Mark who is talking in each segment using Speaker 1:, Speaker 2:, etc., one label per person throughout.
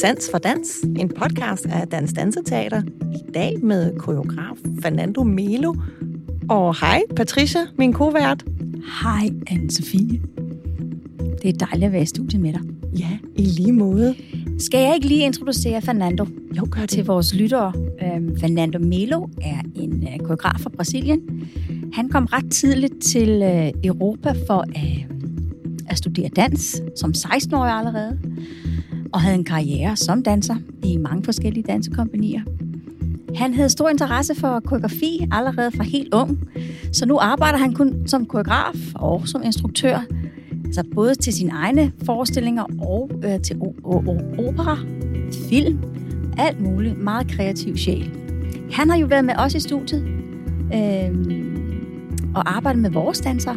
Speaker 1: Sans for Dans, en podcast af Dans Danseteater. I dag med koreograf Fernando Melo. Og hej, Patricia, min kovært.
Speaker 2: Hej, Anne-Sophie. Det er dejligt at være i studiet med dig.
Speaker 1: Ja, i lige måde.
Speaker 2: Skal jeg ikke lige introducere Fernando
Speaker 1: jo, gør det.
Speaker 2: til vores lyttere? Øhm, Fernando Melo er en øh, koreograf fra Brasilien. Han kom ret tidligt til øh, Europa for at, at studere dans, som 16-årig allerede, og havde en karriere som danser i mange forskellige dansekompanier. Han havde stor interesse for koreografi allerede fra helt ung, så nu arbejder han kun som koreograf og som instruktør, altså både til sine egne forestillinger og øh, til opera, film, alt muligt. Meget kreativ sjæl. Han har jo været med os i studiet øh, og arbejdet med vores dansere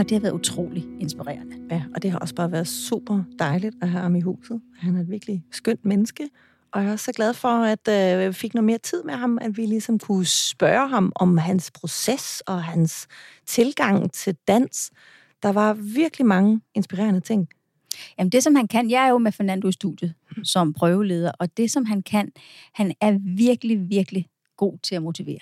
Speaker 2: og det har været utrolig inspirerende.
Speaker 1: Ja, og det har også bare været super dejligt at have ham i huset. Han er et virkelig skønt menneske, og jeg er også så glad for, at øh, vi fik noget mere tid med ham, at vi ligesom kunne spørge ham om hans proces og hans tilgang til dans. Der var virkelig mange inspirerende ting.
Speaker 2: Jamen det, som han kan, jeg er jo med Fernando i studiet som prøveleder, og det, som han kan, han er virkelig, virkelig god til at motivere.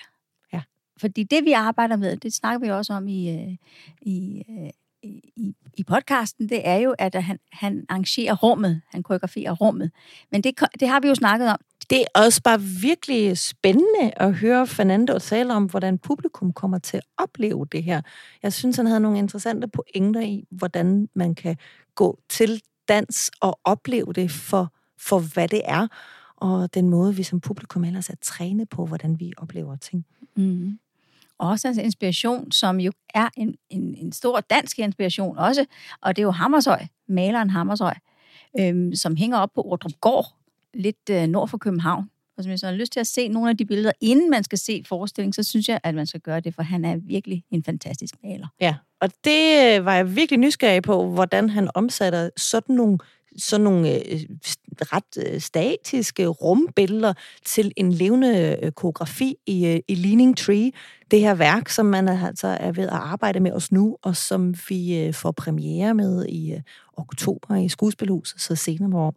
Speaker 2: Fordi det, vi arbejder med, det snakker vi også om i, øh, i, øh, i, i podcasten, det er jo, at han, han arrangerer rummet, han koreograferer rummet. Men det, det har vi jo snakket om.
Speaker 1: Det er også bare virkelig spændende at høre Fernando tale om, hvordan publikum kommer til at opleve det her. Jeg synes, han havde nogle interessante pointer i, hvordan man kan gå til dans og opleve det for, for hvad det er, og den måde, vi som publikum ellers er trænet på, hvordan vi oplever ting.
Speaker 2: Mm også hans inspiration, som jo er en, en, en stor dansk inspiration også, og det er jo Hammershøj, maleren Hammershøj, øhm, som hænger op på Ordrup Gård, lidt øh, nord for København. Og hvis man har lyst til at se nogle af de billeder, inden man skal se forestillingen, så synes jeg, at man skal gøre det, for han er virkelig en fantastisk maler.
Speaker 1: Ja, og det øh, var jeg virkelig nysgerrig på, hvordan han omsatte sådan nogle sådan nogle øh, øh ret øh, statiske rumbilleder til en levende øh, koreografi i, øh, i Leaning Tree. Det her værk, som man altså er ved at arbejde med os nu, og som vi øh, får premiere med i øh, oktober i Skuespilhuset, så senere år.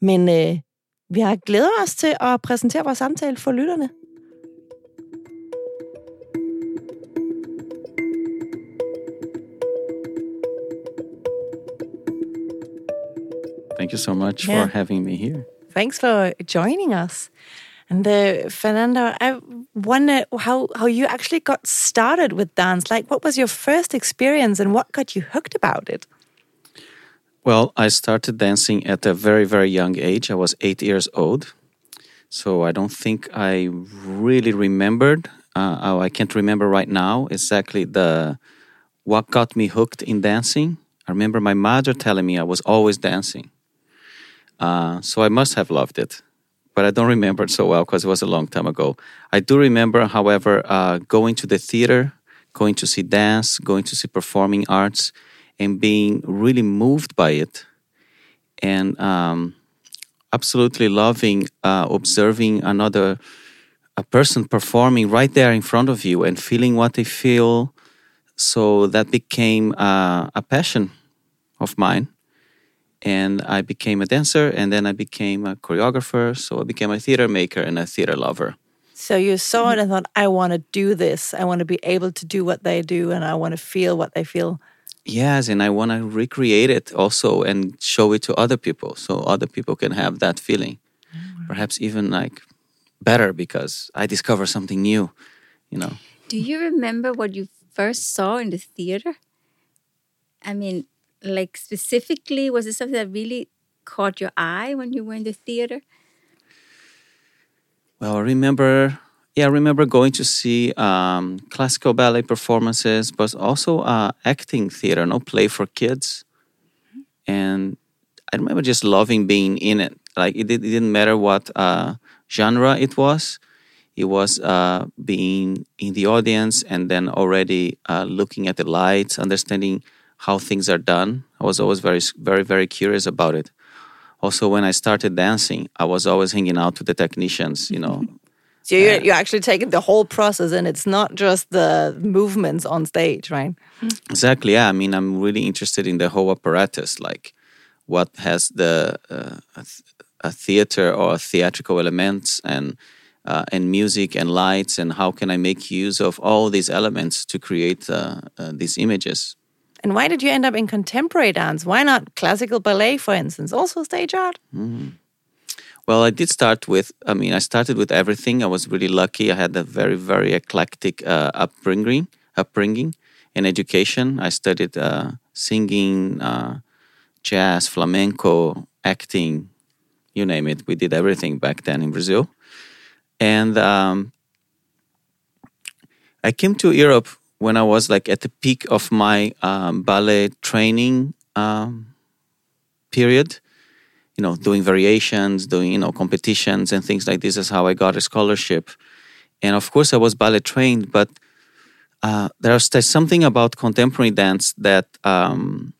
Speaker 1: Men øh, vi har glædet os til at præsentere vores samtale for lytterne.
Speaker 3: Thank you so much yeah. for having me here.
Speaker 1: Thanks for joining us. And uh, Fernando, I wonder how, how you actually got started with dance. Like, what was your first experience and what got you hooked about it?
Speaker 3: Well, I started dancing at a very, very young age. I was eight years old. So I don't think I really remembered. Uh, oh, I can't remember right now exactly the what got me hooked in dancing. I remember my mother telling me I was always dancing. Uh, so I must have loved it, but I don't remember it so well because it was a long time ago. I do remember, however, uh, going to the theater, going to see dance, going to see performing arts, and being really moved by it, and um, absolutely loving uh, observing another a person performing right there in front of you and feeling what they feel. So that became uh, a passion of mine and I became a dancer, and then I became a choreographer. So I became a theater maker and a theater lover.
Speaker 1: So you saw it and thought, I want to do this. I want to be able to do what they do, and I want to feel what they feel.
Speaker 3: Yes, and I want to recreate it also and show it to other people, so other people can have that feeling. Mm. Perhaps even like better because I discover something new. You know.
Speaker 2: Do you remember what you first saw in the theater? I mean, like specifically was it something that really caught your eye when you were in the theater?
Speaker 3: Well i remember yeah i remember going to see um, classical ballet performances but also uh, acting theater no play for kids. Mm-hmm. and i remember just loving being in it. Like it, it didn't matter what uh, genre it was. It was uh, being in the audience and then already uh, looking at the lights understanding how things are done. I was always very, very, very curious about it. Also, when I started dancing, I was always hanging out with the technicians, you know.
Speaker 1: so you're, uh, you're actually taking the whole process, and it's not just the movements on stage, right?
Speaker 3: Exactly. Yeah. I mean, I'm really interested in the whole apparatus, like what has the uh, a, theater or theatrical elements and uh, and music and lights and how can I make use of all these elements to create uh, uh, these images.
Speaker 1: And why did you end up in contemporary dance? Why not classical ballet, for instance? Also stage art?
Speaker 3: Mm-hmm. Well, I did start with, I mean, I started with everything. I was really lucky. I had a very, very eclectic uh, upbringing, upbringing in education. I studied uh, singing, uh, jazz, flamenco, acting, you name it. We did everything back then in Brazil. And um, I came to Europe when I was like at the peak of my um, ballet training um, period. You know, doing variations, doing you know competitions and things like this is how I got a scholarship. And of course, I was ballet trained, but uh, there's, there's something about contemporary dance that um,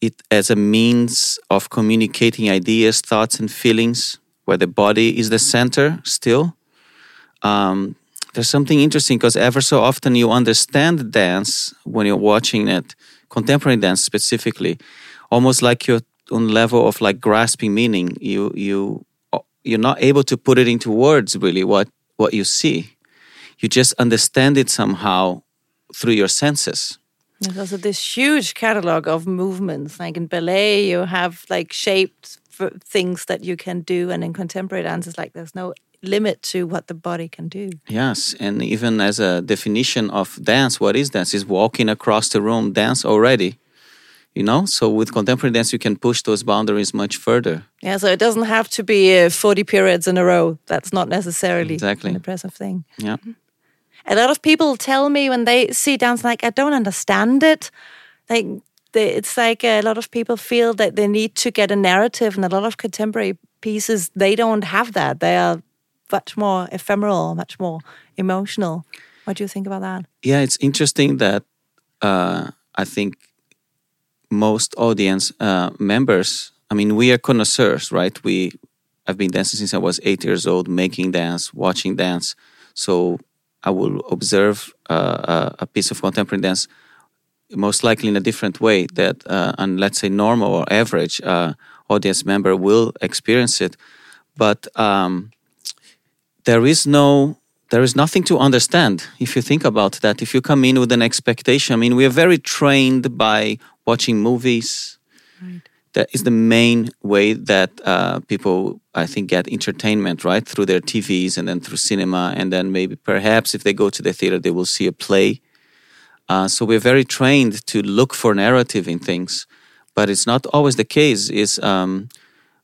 Speaker 3: it as a means of communicating ideas, thoughts, and feelings, where the body is the center still. Um, there's something interesting because ever so often you understand dance when you're watching it, contemporary dance specifically, almost like you're on a level of like grasping meaning. You you uh, you're not able to put it into words really what what you see. You just understand it somehow through your senses.
Speaker 1: There's also this huge catalog of movements. Like in ballet, you have like shaped things that you can do, and in contemporary dance, it's like there's no limit to what the body can do.
Speaker 3: Yes, and even as a definition of dance, what is dance? Is walking across the room dance already? You know, so with contemporary dance, you can push those boundaries much further.
Speaker 1: Yeah, so it doesn't have to be uh, 40 periods in a row. That's not necessarily
Speaker 3: exactly.
Speaker 1: an impressive thing.
Speaker 3: Yeah.
Speaker 1: A lot of people tell me when they see dance, like, I don't understand it. Like, they, it's like a lot of people feel that they need to get a narrative, and a lot of contemporary pieces, they don't have that. They are much more ephemeral, much more emotional. What do you think about that?
Speaker 3: Yeah, it's interesting that uh, I think most audience uh, members, I mean, we are connoisseurs, right? We I've been dancing since I was eight years old, making dance, watching dance. So I will observe uh, a piece of contemporary dance most likely in a different way that uh, and let's say normal or average uh, audience member will experience it. But um, there is no there is nothing to understand if you think about that. If you come in with an expectation i mean we are very trained by watching movies. Right. that is the main way that uh, people i think get entertainment right? Through their tvs and then through cinema. And then maybe perhaps if they go to the theater they will see a play uh, so we're very trained to look for narrative in things but it's not always the case is um,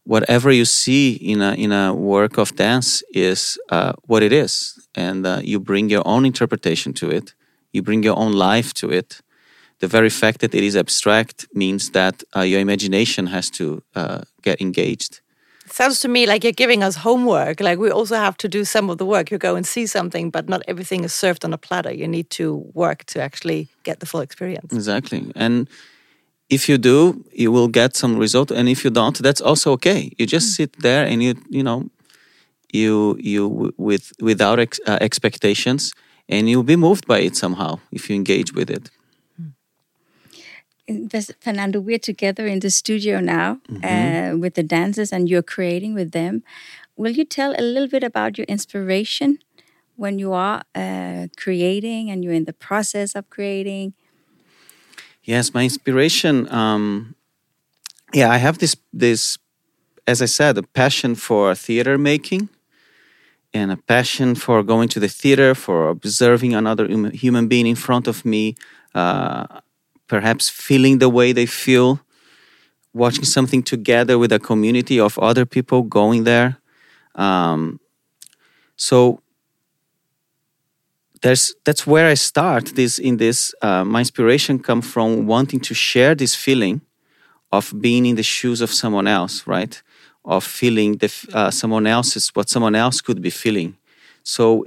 Speaker 3: whatever you see in a in a work of dance is uh, what it is, and uh, you bring your own interpretation to it. You bring your own life to it. The very fact that it is abstract means that uh, your imagination has to uh, get engaged.
Speaker 1: Sounds to me like you're giving us homework. Like we also have to do some of the work. You go and see something, but not everything is served on a platter. You need to work to actually get the full experience.
Speaker 3: Exactly, and if you do, you will get some result, and if you don't, that's also okay. You just mm. sit there and you you know you you with without ex, uh, expectations, and you'll be moved by it somehow if you engage with it.
Speaker 2: Fernando, we're together in the studio now mm -hmm. uh, with the dancers, and you're creating with them. Will you tell a little bit about your inspiration when you are uh, creating and you're in the process of creating?
Speaker 3: Yes, my inspiration. Um, yeah, I have this this, as I said, a passion for theater making, and a passion for going to the theater, for observing another human being in front of me, uh, perhaps feeling the way they feel, watching something together with a community of other people going there. Um, so there's that's where I start this in this. Uh, my inspiration come from wanting to share this feeling of being in the shoes of someone else, right? Of feeling the uh, someone else's what someone else could be feeling. So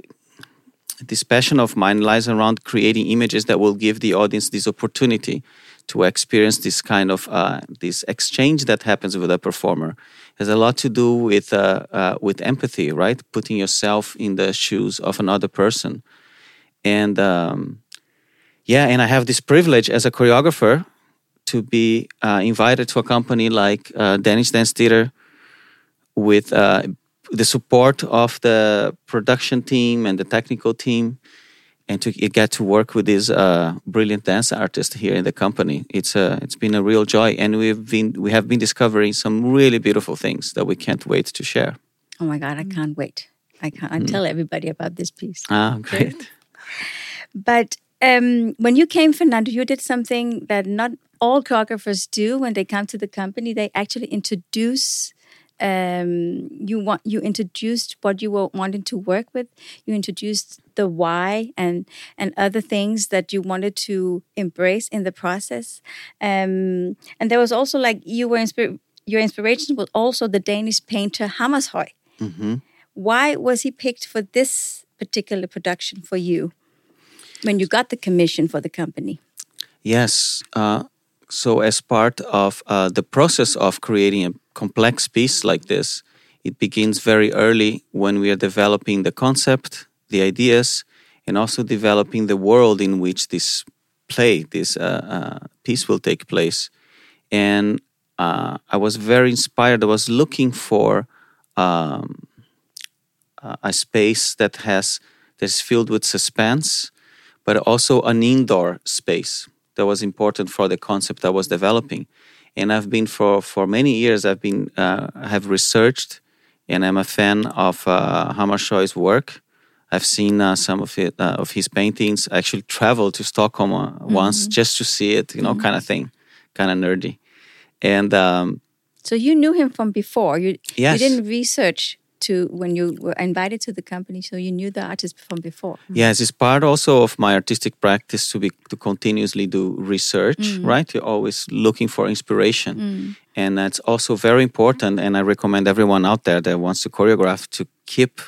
Speaker 3: this passion of mine lies around creating images that will give the audience this opportunity to experience this kind of uh, this exchange that happens with a performer. It has a lot to do with uh, uh, with empathy, right? Putting yourself in the shoes of another person and um, yeah and i have this privilege as a choreographer to be uh, invited to a company like uh, Danish Dance Theater with uh, the support of the production team and the technical team and to get to work with these uh, brilliant dance artists here in the company. It's a, it's been a real joy, and we've been we have been discovering some really beautiful things that we can't wait to share.
Speaker 2: Oh my God, I can't wait! I can't I tell everybody about this piece.
Speaker 3: Ah, great.
Speaker 2: But um, when you came, Fernando, you did something that not all choreographers do when they come to the company. They actually introduce. Um, you want you introduced what you were wanting to work with. You introduced the why and and other things that you wanted to embrace in the process. Um, and there was also like you were inspi- your inspiration was also the Danish painter Hammershøi.
Speaker 3: hmm
Speaker 2: Why was he picked for this particular production for you when you got the commission for the company?
Speaker 3: Yes. Uh, so, as part of uh, the process of creating a complex piece like this, it begins very early when we are developing the concept, the ideas, and also developing the world in which this play, this uh, uh, piece will take place. And uh, I was very inspired. I was looking for um, a- space that has that's filled with suspense, but also an indoor space that was important for the concept I was developing. And I've been for for many years. I've been uh, have researched, and I'm a fan of uh, work. I've seen uh, some of it uh, of his paintings. I actually traveled to Stockholm uh, once just to see it, you know, kind of thing, kind of nerdy. And um,
Speaker 2: So you knew him from before. You
Speaker 3: Yes.
Speaker 2: you didn't research to when you were invited to the company, so you knew the artist from before.
Speaker 3: Yes, it's part also of my artistic practice to be to continuously do research. Right, you're always looking for inspiration, and that's also very important. And I recommend everyone out there that wants to choreograph to keep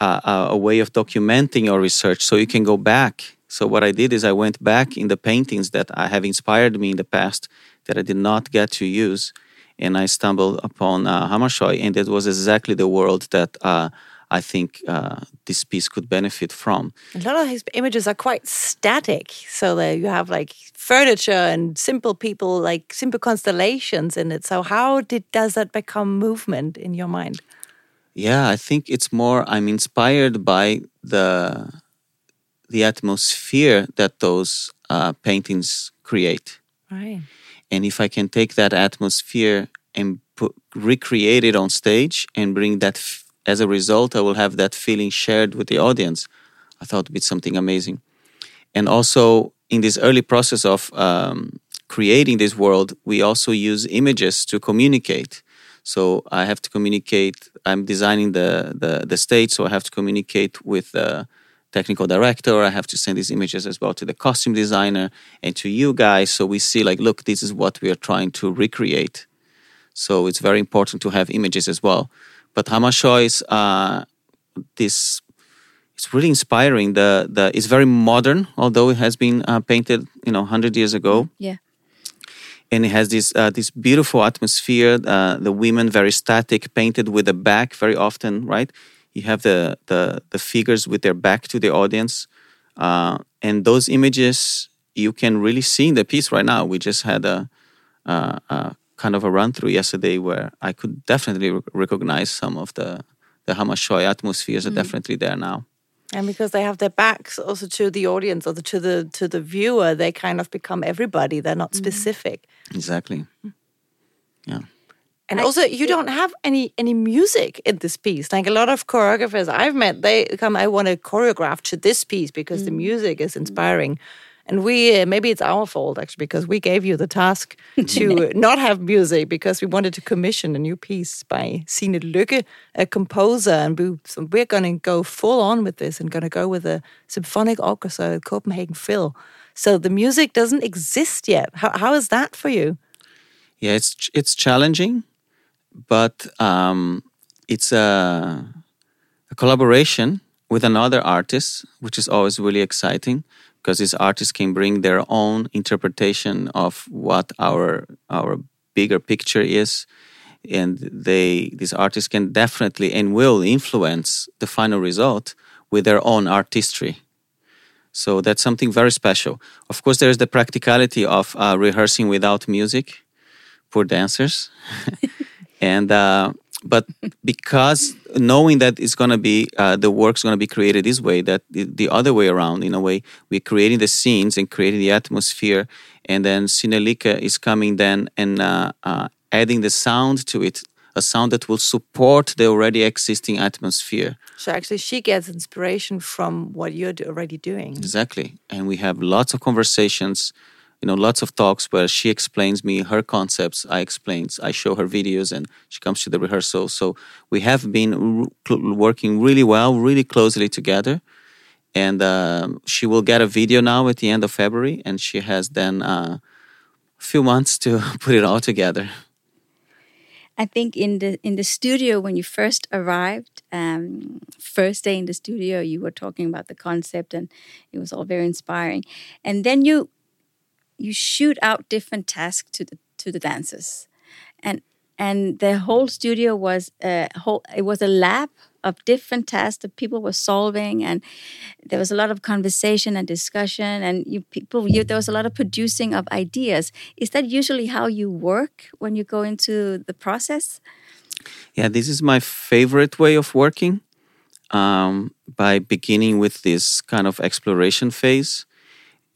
Speaker 3: uh, a, a way of documenting your research so you can go back. So what I did is I went back in the paintings that I have inspired me in the past that I did not get to use, and I stumbled upon uh, Hammershøi, and that was exactly the world that uh, I think uh, this piece could benefit from.
Speaker 1: A lot of his images are quite static, so that you have like furniture and simple people, like simple constellations in it. So how did does that become movement in your mind?
Speaker 3: Yeah, I think it's more I'm inspired by the the atmosphere that those uh, paintings create.
Speaker 1: Right.
Speaker 3: And if I can take that atmosphere and put, recreate it on stage and bring that, f- as a result, I will have that feeling shared with the audience. I thought it'd be something amazing. And also, in this early process of um, creating this world, we also use images to communicate. So I have to communicate. I'm designing the the, the stage, so I have to communicate with the technical director. I have to send these images as well to the costume designer and to you guys. So we see, like, look, this is what we are trying to recreate. So it's very important to have images as well. But Hammershøi is uh, this. It's really inspiring. The the it's very modern, although it has been uh, painted, you know, hundred years ago
Speaker 2: Yeah.
Speaker 3: and it has this uh, this beautiful atmosphere. Uh, the women very static, painted with the back very often, right? You have the the the figures with their back to the audience, uh, and those images you can really see in the piece right now. We just had a, a, a kind of a run through yesterday where I could definitely re- recognize some of the the Hammershøi atmospheres are mm. definitely there now.
Speaker 1: And because they have their backs also to the audience or the, to the to the viewer, they kind of become everybody. They're not mm. specific.
Speaker 3: Exactly. Mm. Yeah.
Speaker 1: And also, you don't have any any music in this piece. Like a lot of choreographers I've met, they come, I want to choreograph to this piece because the music is inspiring. And we, uh, maybe it's our fault actually, because we gave you the task to not have music because we wanted to commission a new piece by Signe Lykke, a composer. And we, so we're going to go full on with this and going to go with a symphonic orchestra Copenhagen Phil. So the music doesn't exist yet. How, how is that for you?
Speaker 3: Yeah, it's it's challenging, but um, it's a, a collaboration with another artist, which is always really exciting because these artists can bring their own interpretation of what our our bigger picture is, and they these artists can definitely and will influence the final result with their own artistry. So that's something very special. Of course, there's the practicality of uh, rehearsing without music, poor dancers, and uh, but because knowing that it's going to be uh, the work's going to be created this way that the, the, other way around in a way we're creating the scenes and creating the atmosphere and then Signe Lykke is coming then and uh, uh, adding the sound to it a sound that will support the already existing atmosphere.
Speaker 1: So actually she gets inspiration from what you're already doing.
Speaker 3: Exactly. And we have lots of conversations you know lots of talks where she explains me her concepts i explains i show her videos and she comes to the rehearsal. So we have been working really well really closely together. And uh, she will get a video now at the end of february and she has then uh, a few months to put it all together.
Speaker 2: I think in the in the studio when you first arrived, um, first day in the studio, you were talking about the concept, and it was all very inspiring. And then you you shoot out different tasks to the to the dancers, and and the whole studio was a whole. It was a lab of different tasks that people were solving, and there was a lot of conversation and discussion, and you people. You, there was a lot of producing of ideas. Is that usually how you work when you go into the process?
Speaker 3: Yeah, this is my favorite way of working. Um, by beginning with this kind of exploration phase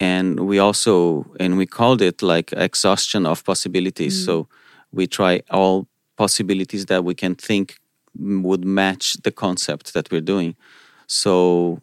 Speaker 3: and we also and we called it like exhaustion of possibilities. Mm. so we try all possibilities that we can think would match the concept that we're doing. So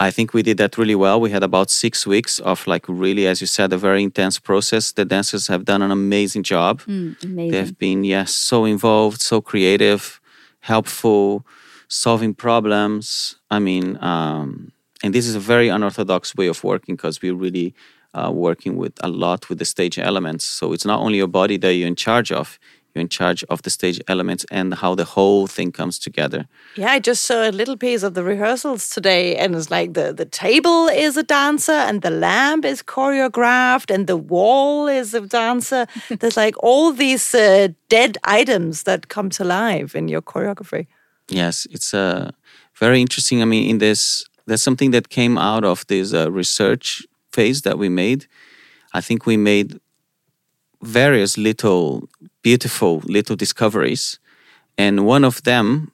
Speaker 3: i think we did that really well. We had about six weeks of like really as you said a very intense process. The dancers have done an amazing job.
Speaker 2: Mm, amazing.
Speaker 3: they've been yes so involved so creative helpful solving problems. I mean um, and this is a very unorthodox way of working because we're really uh, working with a lot with the stage elements. So it's not only your body that you're in charge of, you're in charge of the stage elements and how the whole thing comes together.
Speaker 1: Yeah, I just saw a little piece of the rehearsals today, and it's like the, the table is a dancer, and the lamp is choreographed, and the wall is a dancer. There's like all these uh, dead items that come to life in your choreography.
Speaker 3: Yes, it's uh, very interesting. I mean, in this that's something that came out of this uh, research phase that we made. I think we made various little beautiful little discoveries, and one of them,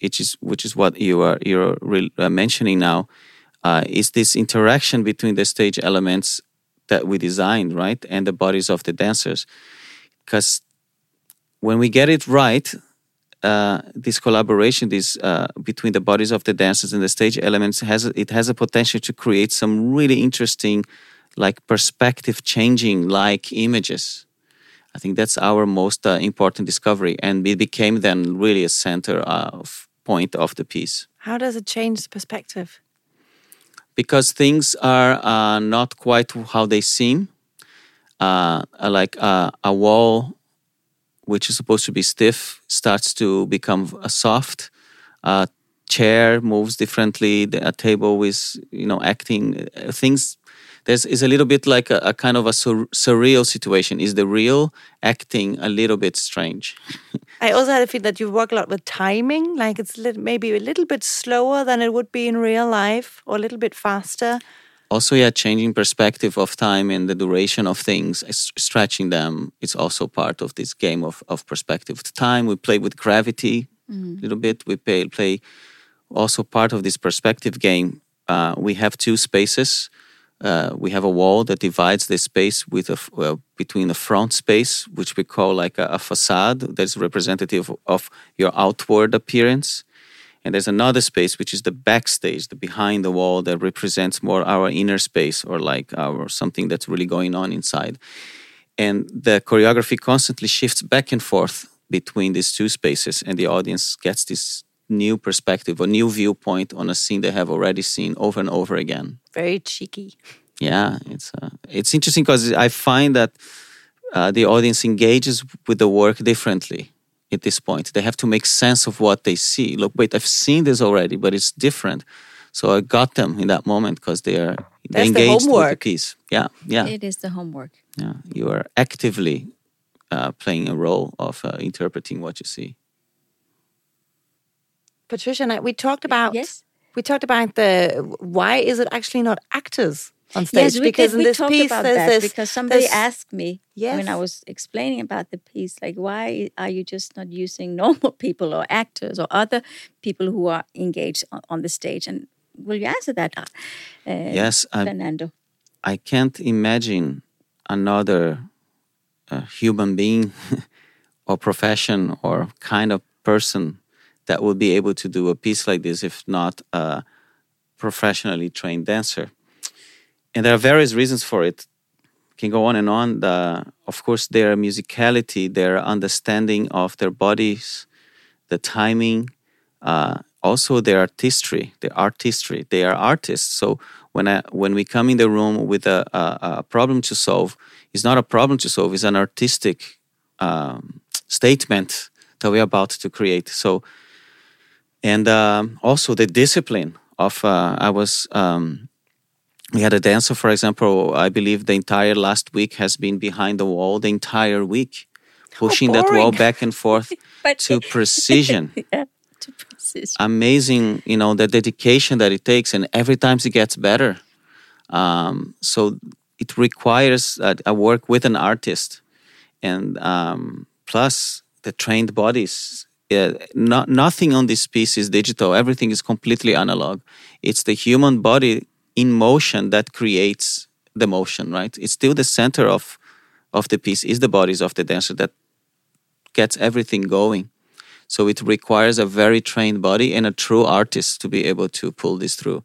Speaker 3: which is which is what you are you're uh, mentioning now, uh, is this interaction between the stage elements that we designed, right, and the bodies of the dancers, because when we get it right, uh, this collaboration this uh, between the bodies of the dancers and the stage elements has it has a potential to create some really interesting like perspective changing like images. I think that's our most uh, important discovery and it became then really a center of point of the piece.
Speaker 1: How does it change the perspective?
Speaker 3: Because things are uh, not quite how they seem. Uh, like a wall which is supposed to be stiff, starts to become a soft. A chair moves differently. A table is, you know, acting uh, things. There's is a little bit like a, a kind of a sur- surreal situation. Is the real acting a little bit strange?
Speaker 1: I also had a feel that you work a lot with timing. Like it's maybe a little bit slower than it would be in real life, or a little bit faster
Speaker 3: also yeah changing perspective of time and the duration of things stretching them it's also part of this game of, of perspective. Time we play with gravity a little bit we play, play also part of this perspective game. Uh, we have two spaces. Uh, we have a wall that divides the space with a, uh, between the front space which we call like a, a facade that's representative of your outward appearance and there's another space which is the backstage, the behind the wall that represents more our inner space or like our something that's really going on inside. And the choreography constantly shifts back and forth between these two spaces, and the audience gets this new perspective or new viewpoint on a scene they have already seen over and over again.
Speaker 1: Very cheeky.
Speaker 3: Yeah, it's uh, it's interesting because I find that uh, the audience engages with the work differently at this point. They have to make sense of what they see. Look, wait, I've seen this already, but it's different. So I got them in that moment because they are they engaged the with the piece. Yeah, yeah.
Speaker 2: It is the homework.
Speaker 3: Yeah, you are actively uh, playing a role of uh, interpreting what you see.
Speaker 1: Patricia, we talked about
Speaker 2: yes.
Speaker 1: We talked about the why is it actually not actors on stage?
Speaker 2: Yes, we
Speaker 1: because
Speaker 2: did.
Speaker 1: in
Speaker 2: We
Speaker 1: this
Speaker 2: talked
Speaker 1: piece,
Speaker 2: about
Speaker 1: there's
Speaker 2: that
Speaker 1: this,
Speaker 2: because somebody
Speaker 1: there's-
Speaker 2: asked me when I was explaining about the piece, like, why are you just not using normal people or actors or other people who are engaged on, on the stage? And will you answer that, uh,
Speaker 3: Yes, I,
Speaker 2: Fernando?
Speaker 3: I can't imagine another uh, human being or profession or kind of person that would be able to do a piece like this if not a professionally trained dancer. And there are various reasons for it. Can go on and on. The, of course, their musicality, their understanding of their bodies, the timing, uh, also their artistry, the artistry. They are artists. So when I, when we come in the room with a, a, a problem to solve, it's not a problem to solve. It's an artistic um, statement that we're about to create. So, and um, also the discipline of uh, I was. Um, we had a dancer, for example. I believe the entire last week has been behind the wall the entire week, pushing that wall back and forth
Speaker 2: But
Speaker 3: to precision.
Speaker 2: Yeah, to precision.
Speaker 3: amazing you know the dedication that it takes and every time it gets better. Um, so it requires a, a work with an artist. And um, plus the trained bodies uh, not, nothing on this piece is digital. Everything is completely analog. It's the human body in motion that creates the motion right it's still the center of of the piece is the bodies of the dancer that gets everything going so it requires a very trained body and a true artist to be able to pull this through.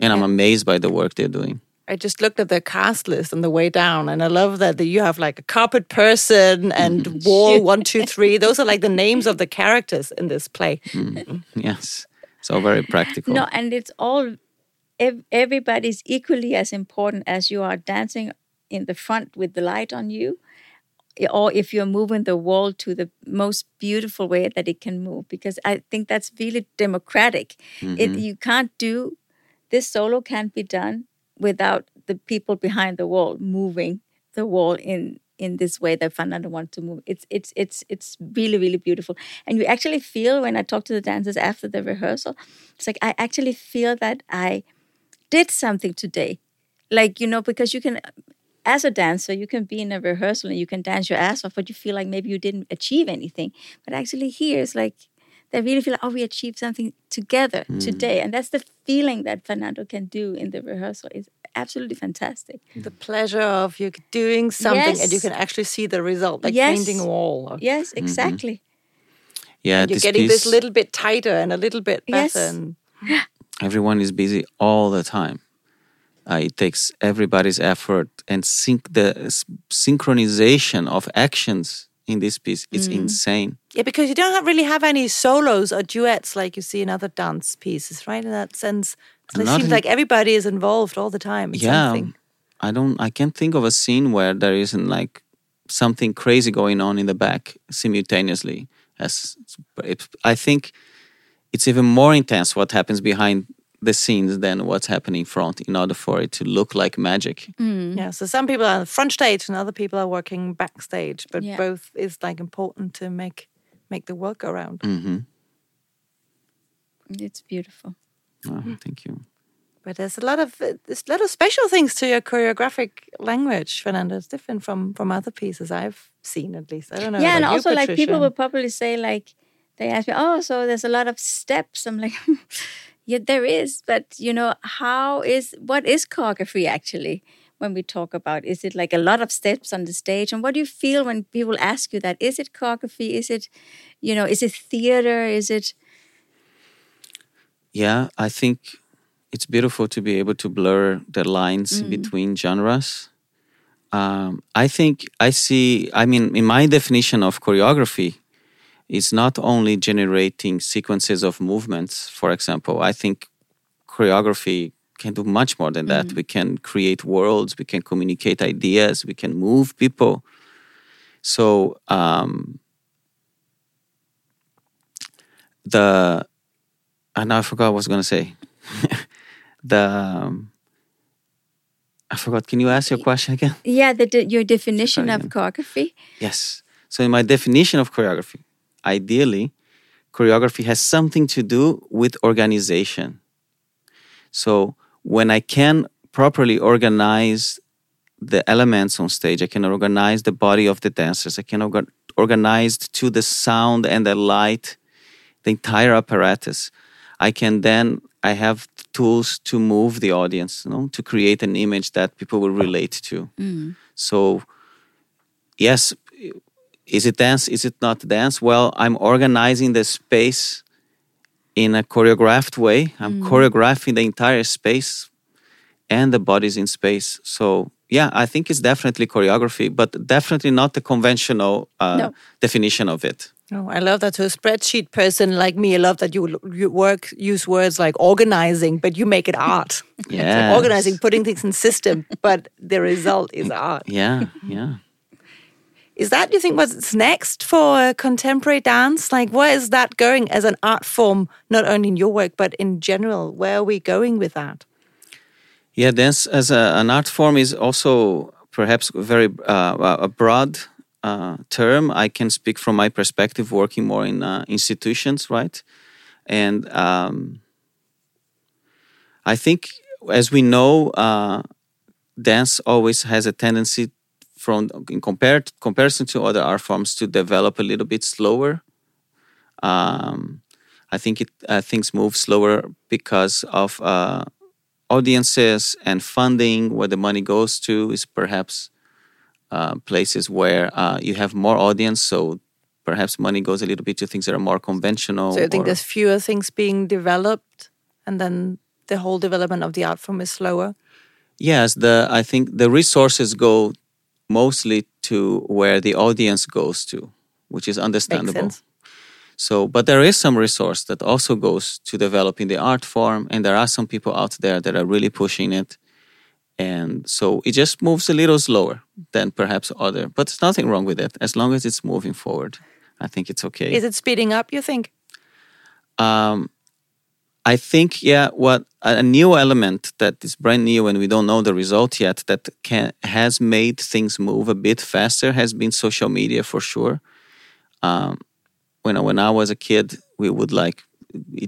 Speaker 3: And I'm amazed by the work they're doing.
Speaker 1: I just looked at the cast list on the way down, and I love that you have like a carpet person and mm-hmm. wall one, two, three. Those are like the names of the characters in this play. Mm.
Speaker 3: Yes. So very practical.
Speaker 2: No, and it's all ev- everybody's equally as important as you are dancing in the front with the light on you, or if you're moving the wall to the most beautiful way that it can move. Because I think that's really democratic. It, mm-hmm. you can't do this solo can't be done without the people behind the wall moving the wall in in this way that Fernando wants to move. It's it's it's it's really really beautiful, and you actually feel when I talk to the dancers after the rehearsal, it's like I actually feel that I did something today, like you know because you can. As a dancer, you can be in a rehearsal and you can dance your ass off, but you feel like maybe you didn't achieve anything. But actually, here it's like they really feel like, oh, we achieved something together hmm. today, and that's the feeling that Fernando can do in the rehearsal. is absolutely fantastic.
Speaker 1: The pleasure of you doing something and you can actually see the result, like
Speaker 2: Yes.
Speaker 1: painting a wall.
Speaker 2: Yes, mm-hmm. exactly.
Speaker 3: yeah,
Speaker 1: You're
Speaker 3: this
Speaker 1: getting
Speaker 3: piece,
Speaker 1: this little bit tighter and a little bit better.
Speaker 2: Yes.
Speaker 1: And
Speaker 3: everyone is busy all the time. Uh, it takes everybody's effort and sync the s- synchronization of actions in this piece is insane.
Speaker 1: yeah, because you don't have, really have any solos or duets like you see in other dance pieces, right? In that sense, it
Speaker 3: Not
Speaker 1: seems
Speaker 3: in-
Speaker 1: like everybody is involved all the time.
Speaker 3: Yeah
Speaker 1: something.
Speaker 3: i don't i can't think of a scene where there isn't like something crazy going on in the back simultaneously as i think it's even more intense what happens behind the scenes than what's happening in front in order for it to look like magic
Speaker 1: Yeah, so some people are on the front stage and other people are working backstage, but
Speaker 2: Yeah.
Speaker 1: both is like important to make make the work go round.
Speaker 3: hmm
Speaker 2: It's beautiful.
Speaker 3: oh, thank you
Speaker 1: But there's a lot of uh, there's a lot of special things to your choreographic language, Fernando. It's different from from other pieces I've seen, at least. I don't know.
Speaker 2: yeah, and
Speaker 1: about you,
Speaker 2: also like people
Speaker 1: Patricia.
Speaker 2: will probably say like they ask me, oh, so there's a lot of steps. I'm like, yeah, there is, but you know, how is what is choreography actually? When we talk about, is it like a lot of steps on the stage, and what do you feel when people ask you that? Is it choreography? Is it, you know, is it theater? Is it?
Speaker 3: yeah i think it's beautiful to be able to blur the lines between genres um, i think i see i mean in my definition of choreography it's not only generating sequences of movements for example i think choreography can do much more than that we can create worlds we can communicate ideas we can move people so um, the and I forgot what I was going to say. the um, I forgot. Can you ask your question again?
Speaker 2: Yeah, the, your definition of
Speaker 3: again.
Speaker 2: choreography.
Speaker 3: Yes. So in my definition of choreography, ideally, choreography has something to do with organization. So when I can properly organize the elements on stage, I can organize the body of the dancers, I can orga- organize to the sound and the light, the entire apparatus. I can then I have tools to move the audience, you know, to create an image that people will relate to. Mm. So yes, is it dance? Is it not dance? Well, I'm organizing the space in a choreographed way. I'm choreographing the entire space and the bodies in space. So yeah, I think it's definitely choreography, but definitely not the conventional uh,
Speaker 2: No.
Speaker 3: definition of it.
Speaker 1: Oh, I love that. To a spreadsheet person like me, I love that you you work use words like organizing, but you make it art. Yeah, like organizing, putting things in system, but the result is art.
Speaker 3: Yeah, yeah.
Speaker 1: Is that you think what's next for contemporary dance? Like, where is that going as an art form? Not only in your work, but in general, where are we going with that?
Speaker 3: Yeah, dance as a, an art form is also perhaps very uh, a broad uh, term. I can speak from my perspective, working more in uh, institutions, right? And um, I think, as we know, uh, dance always has a tendency, from in compared comparison to other art forms, to develop a little bit slower. Um, I think it uh, things move slower because of uh, audiences and funding. Where the money goes to is perhaps uh, places where uh, you have more audience, so perhaps money goes a little bit to things that are more conventional.
Speaker 1: So I think
Speaker 3: or-
Speaker 1: there's fewer things being developed, and then the whole development of the art form is slower.
Speaker 3: Yes, the I think the resources go mostly to where the audience goes to, which is understandable. So, but there is some resource that also goes to developing the art form, and there are some people out there that are really pushing it. And so it just moves a little slower than perhaps other, but there's nothing wrong with it as long as it's moving forward. I think it's okay.
Speaker 1: Is it speeding up? You think?
Speaker 3: um, I think, yeah, what a new element that is brand new and we don't know the result yet that can has made things move a bit faster has been social media for sure. Um, when I, when I was a kid, we would like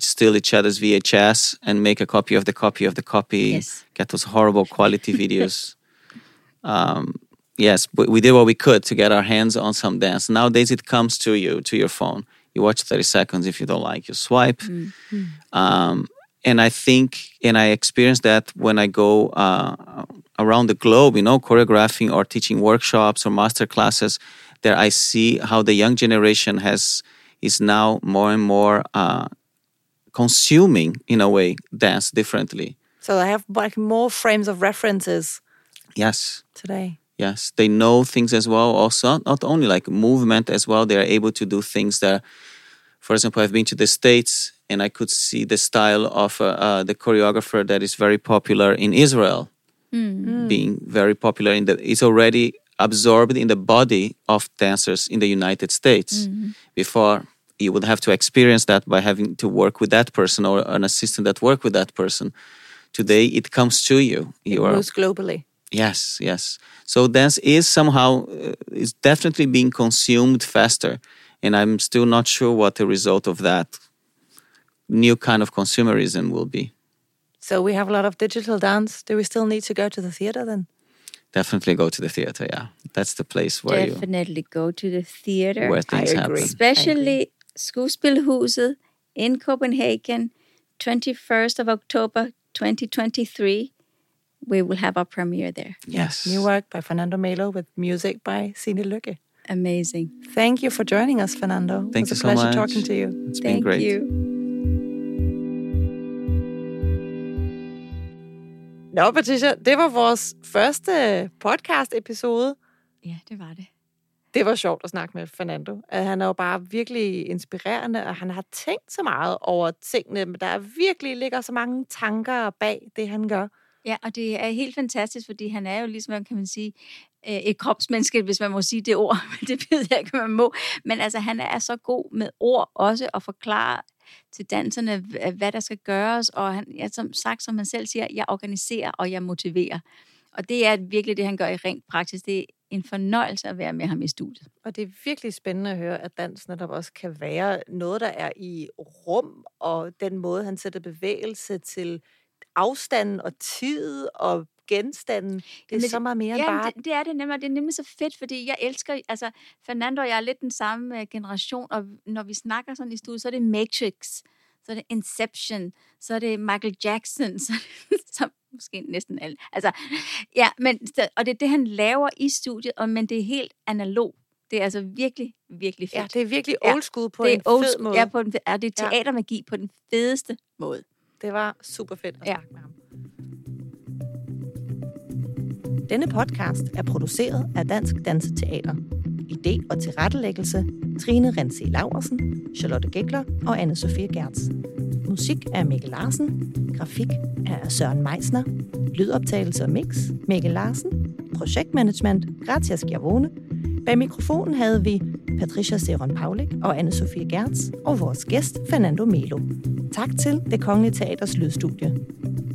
Speaker 3: steal each other's VHS and make a copy of the copy of the copy.
Speaker 2: Yes.
Speaker 3: Get those horrible quality videos. um, yes, but we did what we could to get our hands on some dance. Nowadays, it comes to you to your phone. You watch 30 seconds. If you don't like, you swipe. Um, and I think, and I experience that when I go uh, around the globe, you know, choreographing or teaching workshops or master classes, there I see how the young generation has is now more and more uh, consuming, in a way, dance differently.
Speaker 1: So I have like more frames of references
Speaker 3: Yes.
Speaker 1: today.
Speaker 3: Yes, they know things as well. Also, not only like movement as well. They are able to do things that, for example, I've been to the states and I could see the style of uh, uh, the choreographer that is very popular in Israel, being very popular in the. It's already absorbed in the body of dancers in the United States. Before you would have to experience that by having to work with that person or an assistant that work with that person. Today, it comes to you.
Speaker 1: It
Speaker 3: You are
Speaker 1: globally.
Speaker 3: Yes, yes. So dance is somehow uh, is definitely being consumed faster, and I'm still not sure what the result of that new kind of consumerism will be.
Speaker 1: So we have a lot of digital dance. Do we still need to go to the theater then?
Speaker 3: Definitely go to the theater. Yeah, that's the place where you
Speaker 2: Definitely go to the theater.
Speaker 3: where things
Speaker 1: agree.
Speaker 3: happen.
Speaker 2: Especially Skuespilhuset in Copenhagen, 21st of October 2023. We will have our premiere there.
Speaker 3: Yes.
Speaker 1: New work by Fernando Melo with music by Signe Lykke.
Speaker 2: Amazing.
Speaker 1: Thank you for joining us, Fernando.
Speaker 3: Thank
Speaker 1: it was
Speaker 3: you
Speaker 1: a
Speaker 3: so
Speaker 1: pleasure
Speaker 3: much.
Speaker 1: talking to you.
Speaker 3: It's been
Speaker 2: Thank
Speaker 3: great.
Speaker 2: you.
Speaker 1: Nå, Patricia, det var vores første podcast-episode.
Speaker 2: Ja, det var det.
Speaker 1: Det var sjovt at snakke med Fernando. At Han er jo bare virkelig inspirerende, og han har tænkt så meget over tingene, men der er virkelig ligger så mange tanker bag det, han gør.
Speaker 2: Ja, og det er helt fantastisk, fordi han er jo ligesom, kan man sige, øh, et kropsmenneske, hvis man må sige det ord. Men det ved jeg ikke, man må. Men altså, han er så god med ord også at forklare til danserne, hvad der skal gøres. Og han, ja, som sagt, som han selv siger, jeg organiserer og jeg motiverer. Og det er virkelig det, han gør i rent praksis. Det er en fornøjelse at være med ham i studiet.
Speaker 1: Og det er virkelig spændende at høre, at dans netop også kan være noget, der er i rum, og den måde, han sætter bevægelse til afstand og tid og genstanden. Det er
Speaker 2: Jamen,
Speaker 1: så meget mere end
Speaker 2: Ja,
Speaker 1: bare...
Speaker 2: det, det er det nemlig, det er nemlig så fedt, fordi jeg elsker, altså Fernando og jeg er lidt den samme uh, generation, og når vi snakker sådan i studiet, så er det Matrix, så er det Inception, så er det Michael Jackson, så, så måske næsten alle. Altså, ja, men, og det er det, han laver i studiet, og, men det er helt analog. Det er altså virkelig, virkelig fedt.
Speaker 1: Ja, det er virkelig
Speaker 2: Ja,
Speaker 1: old school på
Speaker 2: det
Speaker 1: en
Speaker 2: old
Speaker 1: fed måde.
Speaker 2: Ja, på den, er det er
Speaker 1: Ja.
Speaker 2: teatermagi på den fedeste måde.
Speaker 1: Det var super fedt at
Speaker 2: Ja.
Speaker 1: snakke med ham. Denne podcast er produceret af Dansk Danseteater. Idé og tilrettelæggelse Trine Rense Laversen, Charlotte Gækler og anne Sofie Gertz. Musik er Mikkel Larsen. Grafik er af Søren Meisner. Lydoptagelse og mix Mikkel Larsen. Projektmanagement Gratia Schiavone. Bag mikrofonen havde vi Patricia Seron Paulik og anne Sofie Gertz og vores gæst Fernando Melo. Tak til Det Kongelige Teaters Lydstudie.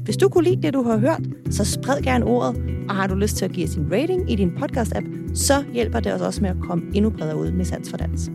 Speaker 1: Hvis du kunne lide det, du har hørt, så spred gerne ordet, og har du lyst til at give os en rating i din podcast-app, så hjælper det os også med at komme endnu bredere ud med Sans for Dans.